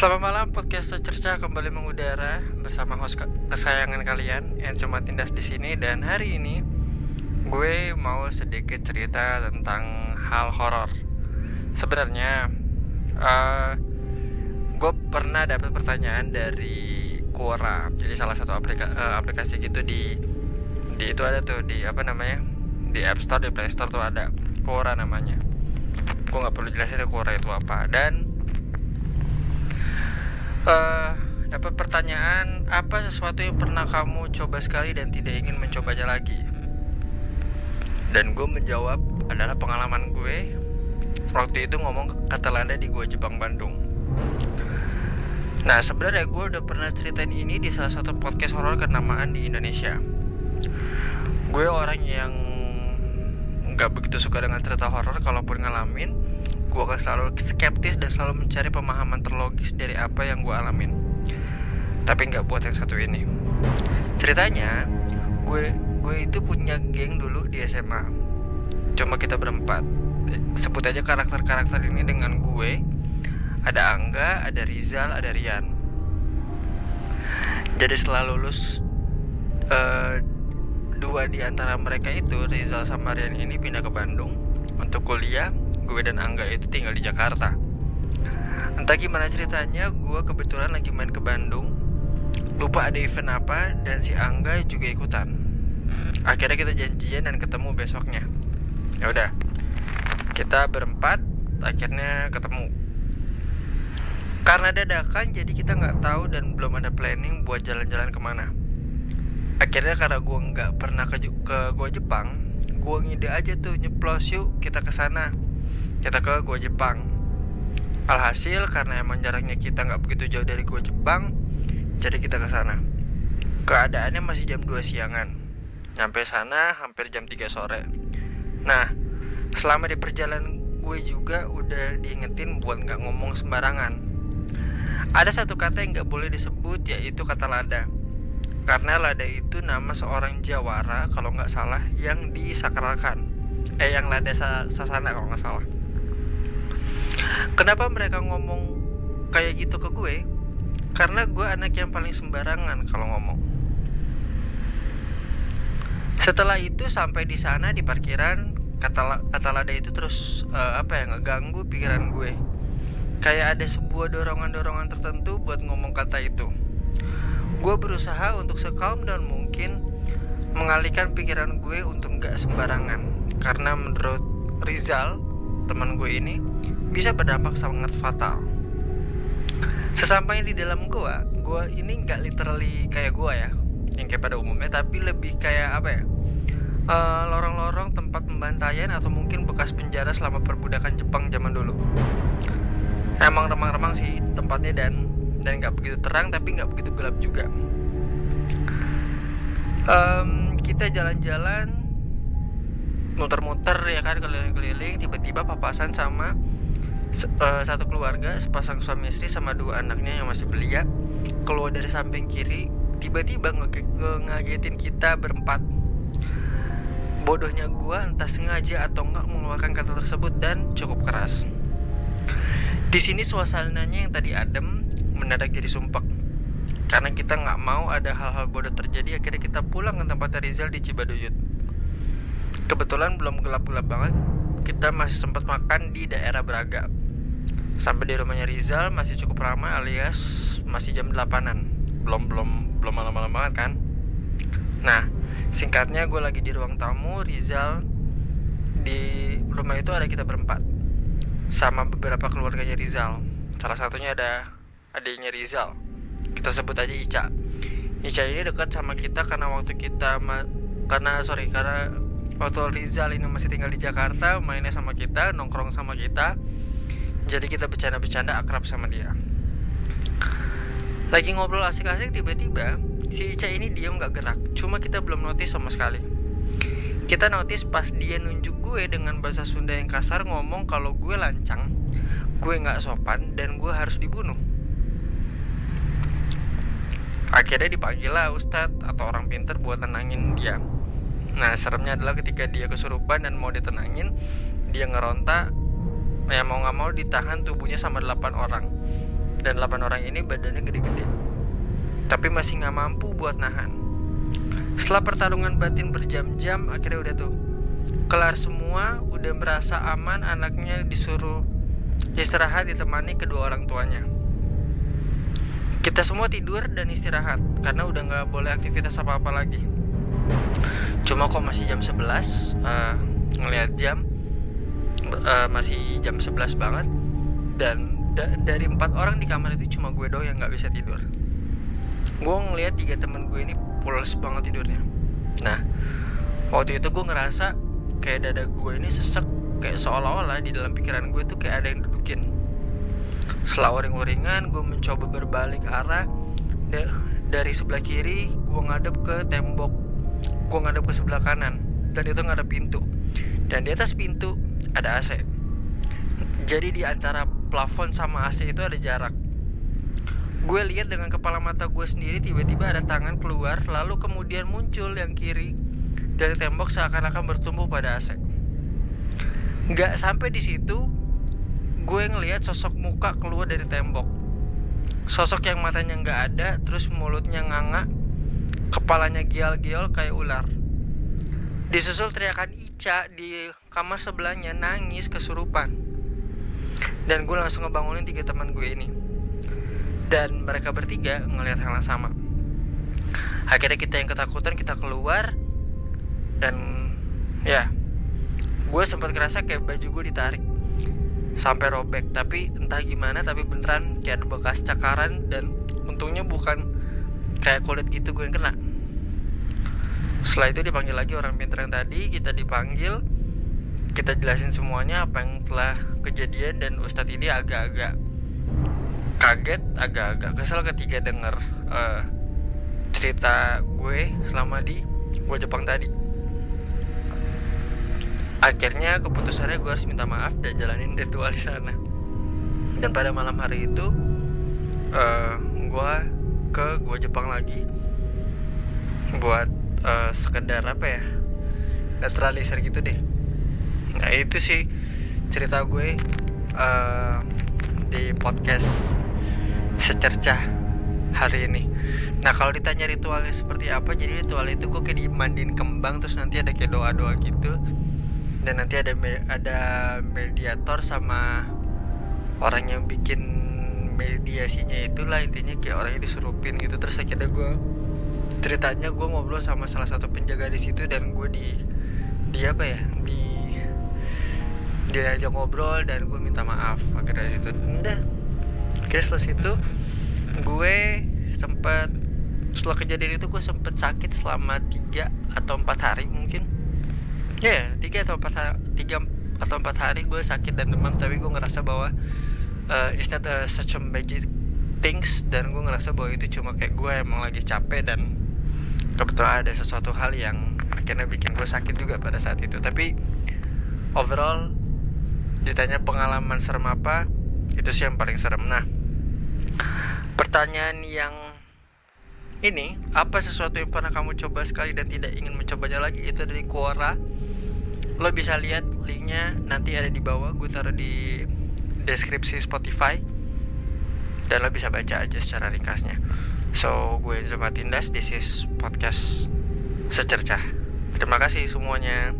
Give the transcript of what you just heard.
Selamat malam podcast Cerca kembali mengudara bersama host kesayangan kalian yang cuma tindas di sini. Dan hari ini gue mau sedikit cerita tentang hal horor. Sebenarnya uh, gue pernah dapat pertanyaan dari Quora, jadi salah satu aplika uh, aplikasi gitu di di itu ada tuh di apa namanya? Di App Store di Play Store tuh ada. Quora namanya. Gue nggak perlu jelasin Quora itu apa. Dan uh, dapat pertanyaan apa sesuatu yang pernah kamu coba sekali dan tidak ingin mencobanya lagi? Dan gue menjawab adalah pengalaman gue. Waktu itu ngomong kata landa di gua Jepang Bandung. Nah sebenarnya gue udah pernah ceritain ini di salah satu podcast horor kenamaan di Indonesia. Gue orang yang nggak begitu suka dengan cerita horor kalaupun ngalamin gue akan selalu skeptis dan selalu mencari pemahaman terlogis dari apa yang gue alamin. Tapi nggak buat yang satu ini. Ceritanya gue gue itu punya geng dulu di SMA cuma kita berempat. Sebut aja karakter-karakter ini dengan gue. Ada Angga, ada Rizal, ada Rian. Jadi setelah lulus uh, dua di antara mereka itu Rizal sama Rian ini pindah ke Bandung untuk kuliah gue dan Angga itu tinggal di Jakarta. Entah gimana ceritanya gue kebetulan lagi main ke Bandung. Lupa ada event apa dan si Angga juga ikutan. Akhirnya kita janjian dan ketemu besoknya. Ya udah kita berempat akhirnya ketemu. Karena dadakan jadi kita nggak tahu dan belum ada planning buat jalan-jalan ke mana. Akhirnya karena gue nggak pernah ke, ke gua Jepang gue ngide aja tuh nyeplos yuk kita ke sana kita ke gua Jepang. Alhasil karena emang jaraknya kita nggak begitu jauh dari gua Jepang jadi kita ke sana. Keadaannya masih jam 2 siangan. Nyampe sana hampir jam 3 sore. Nah selama di perjalanan gue juga udah diingetin buat nggak ngomong sembarangan. Ada satu kata yang nggak boleh disebut yaitu kata lada. Karena lada itu nama seorang jawara kalau nggak salah yang disakralkan. Eh yang lada sasana kalau nggak salah Kenapa mereka ngomong kayak gitu ke gue? Karena gue anak yang paling sembarangan kalau ngomong. Setelah itu sampai di sana di parkiran kata kata lada itu terus uh, apa ya ngeganggu pikiran gue. Kayak ada sebuah dorongan-dorongan tertentu buat ngomong kata itu. Gue berusaha untuk sekalm dan mungkin mengalihkan pikiran gue untuk nggak sembarangan karena menurut Rizal teman gue ini bisa berdampak sangat fatal. Sesampainya di dalam gua, gua ini nggak literally kayak gua ya, yang kayak pada umumnya, tapi lebih kayak apa ya? Eh, lorong-lorong uh, tempat pembantaian atau mungkin bekas penjara selama perbudakan Jepang zaman dulu. Emang remang-remang sih tempatnya dan dan nggak begitu terang tapi nggak begitu gelap juga. Um, kita jalan-jalan muter-muter ya kan keliling-keliling tiba-tiba papasan sama uh, satu keluarga sepasang suami istri sama dua anaknya yang masih belia keluar dari samping kiri tiba-tiba nge kita berempat. Bodohnya gua entah sengaja atau enggak mengeluarkan kata tersebut dan cukup keras. Di sini suasananya yang tadi adem mendadak jadi sumpek. Karena kita nggak mau ada hal-hal bodoh terjadi akhirnya kita pulang ke tempat Rizal di Cibaduyut. Kebetulan belum gelap-gelap banget kita masih sempat makan di daerah Braga Sampai di rumahnya Rizal masih cukup ramai alias masih jam 8an Belum belum belum malam-malam banget kan? Nah singkatnya gue lagi di ruang tamu Rizal Di rumah itu ada kita berempat Sama beberapa keluarganya Rizal. Salah satunya ada adiknya Rizal. Kita sebut aja Ica. Ica ini dekat sama kita karena waktu kita Karena sorry karena waktu Rizal ini masih tinggal di Jakarta mainnya sama kita nongkrong sama kita jadi kita bercanda-bercanda akrab sama dia. Lagi ngobrol asik-asik tiba-tiba si Ica ini diam gak gerak. Cuma kita belum notice sama sekali. Kita notice pas dia nunjuk gue dengan bahasa Sunda yang kasar ngomong kalau gue lancang gue gak sopan dan gue harus dibunuh. Akhirnya dipanggil lah ustadz atau orang pinter buat tenangin dia. Nah seremnya adalah ketika dia kesurupan dan mau ditenangin dia ngeronta ya mau nggak mau ditahan tubuhnya sama 8 orang. Dan 8 orang ini badannya gede-gede. Tapi masih nggak mampu buat nahan. Setelah pertarungan batin berjam-jam akhirnya udah tuh kelar semua udah merasa aman anaknya disuruh istirahat ditemani kedua orang tuanya. Kita semua tidur dan istirahat karena udah nggak boleh aktivitas apa-apa lagi. Cuma kok masih jam 11 uh, ngelihat jam uh, masih jam 11 banget. Dan da dari empat orang di kamar itu cuma gue doang yang nggak bisa tidur. Gue ngelihat tiga temen gue ini pulas banget tidurnya. Nah waktu itu gue ngerasa kayak dada gue ini sesek kayak seolah-olah di dalam pikiran gue tuh kayak ada yang dudukin. Setelah uring-uringan gue mencoba berbalik arah. Dari sebelah kiri gue ngadep ke tembok. Gue ngadep ke sebelah kanan dan itu ngadep pintu. Dan di atas pintu ada AC jadi di antara plafon sama AC itu ada jarak. Gue lihat dengan kepala mata gue sendiri tiba-tiba ada tangan keluar lalu kemudian muncul yang kiri dari tembok seakan-akan bertumbuh pada AC nggak sampai di situ gue ngelihat sosok muka keluar dari tembok. Sosok yang matanya nggak ada terus mulutnya nganga kepalanya gial-gial kayak ular disusul teriakan Ica di kamar sebelahnya nangis kesurupan. Dan gue langsung ngebangunin tiga teman gue ini. Dan mereka bertiga ngelihat hal yang sama. Akhirnya kita yang ketakutan kita keluar. Dan ya gue sempat kerasa kayak baju gue ditarik. Sampai robek. Tapi entah gimana tapi beneran kayak ada bekas cakaran. Dan untungnya bukan kayak kulit gitu gue yang kena setelah itu dipanggil lagi orang pintar yang tadi kita dipanggil kita jelasin semuanya apa yang telah kejadian dan ustadz ini agak-agak kaget agak-agak kesel ketika denger uh, cerita gue selama di gue Jepang tadi. Akhirnya keputusannya gue harus minta maaf dan jalanin ritual di sana. Dan pada malam hari itu uh, eh, gue ke gue Jepang lagi buat uh, sekedar apa ya netralisir gitu deh. Nah itu sih cerita gue uh, di podcast secercah hari ini. Nah kalau ditanya ritualnya seperti apa jadi ritual itu gue kayak dimandiin kembang terus nanti ada kayak doa doa gitu. Dan nanti ada ada mediator sama orang yang bikin mediasinya itulah intinya kayak orangnya disurupin gitu. Terus akhirnya gue ceritanya gue ngobrol sama salah satu penjaga di situ dan gue di di apa ya di dia aja ngobrol dan gue minta maaf. Akhirnya situ udah. Oke setelah situ gue sempat setelah kejadian itu gue sempet sakit selama tiga atau empat hari mungkin. Ya yeah, tiga atau empat hari, tiga atau empat hari gue sakit dan demam tapi gue ngerasa bahwa uh, it's not such a magic things dan gue ngerasa bahwa itu cuma kayak gue emang lagi capek dan kebetulan ada sesuatu hal yang akhirnya bikin gue sakit juga pada saat itu. Tapi overall ditanya pengalaman serem apa itu sih yang paling serem. Nah pertanyaan yang ini apa sesuatu yang pernah kamu coba sekali dan tidak ingin mencobanya lagi? Itu dari Quora. Lo bisa lihat linknya nanti ada di bawah. Gue taruh di deskripsi Spotify. Dan lo bisa baca aja secara ringkasnya so gue Zuma Tindas this is podcast secercah. Terima kasih semuanya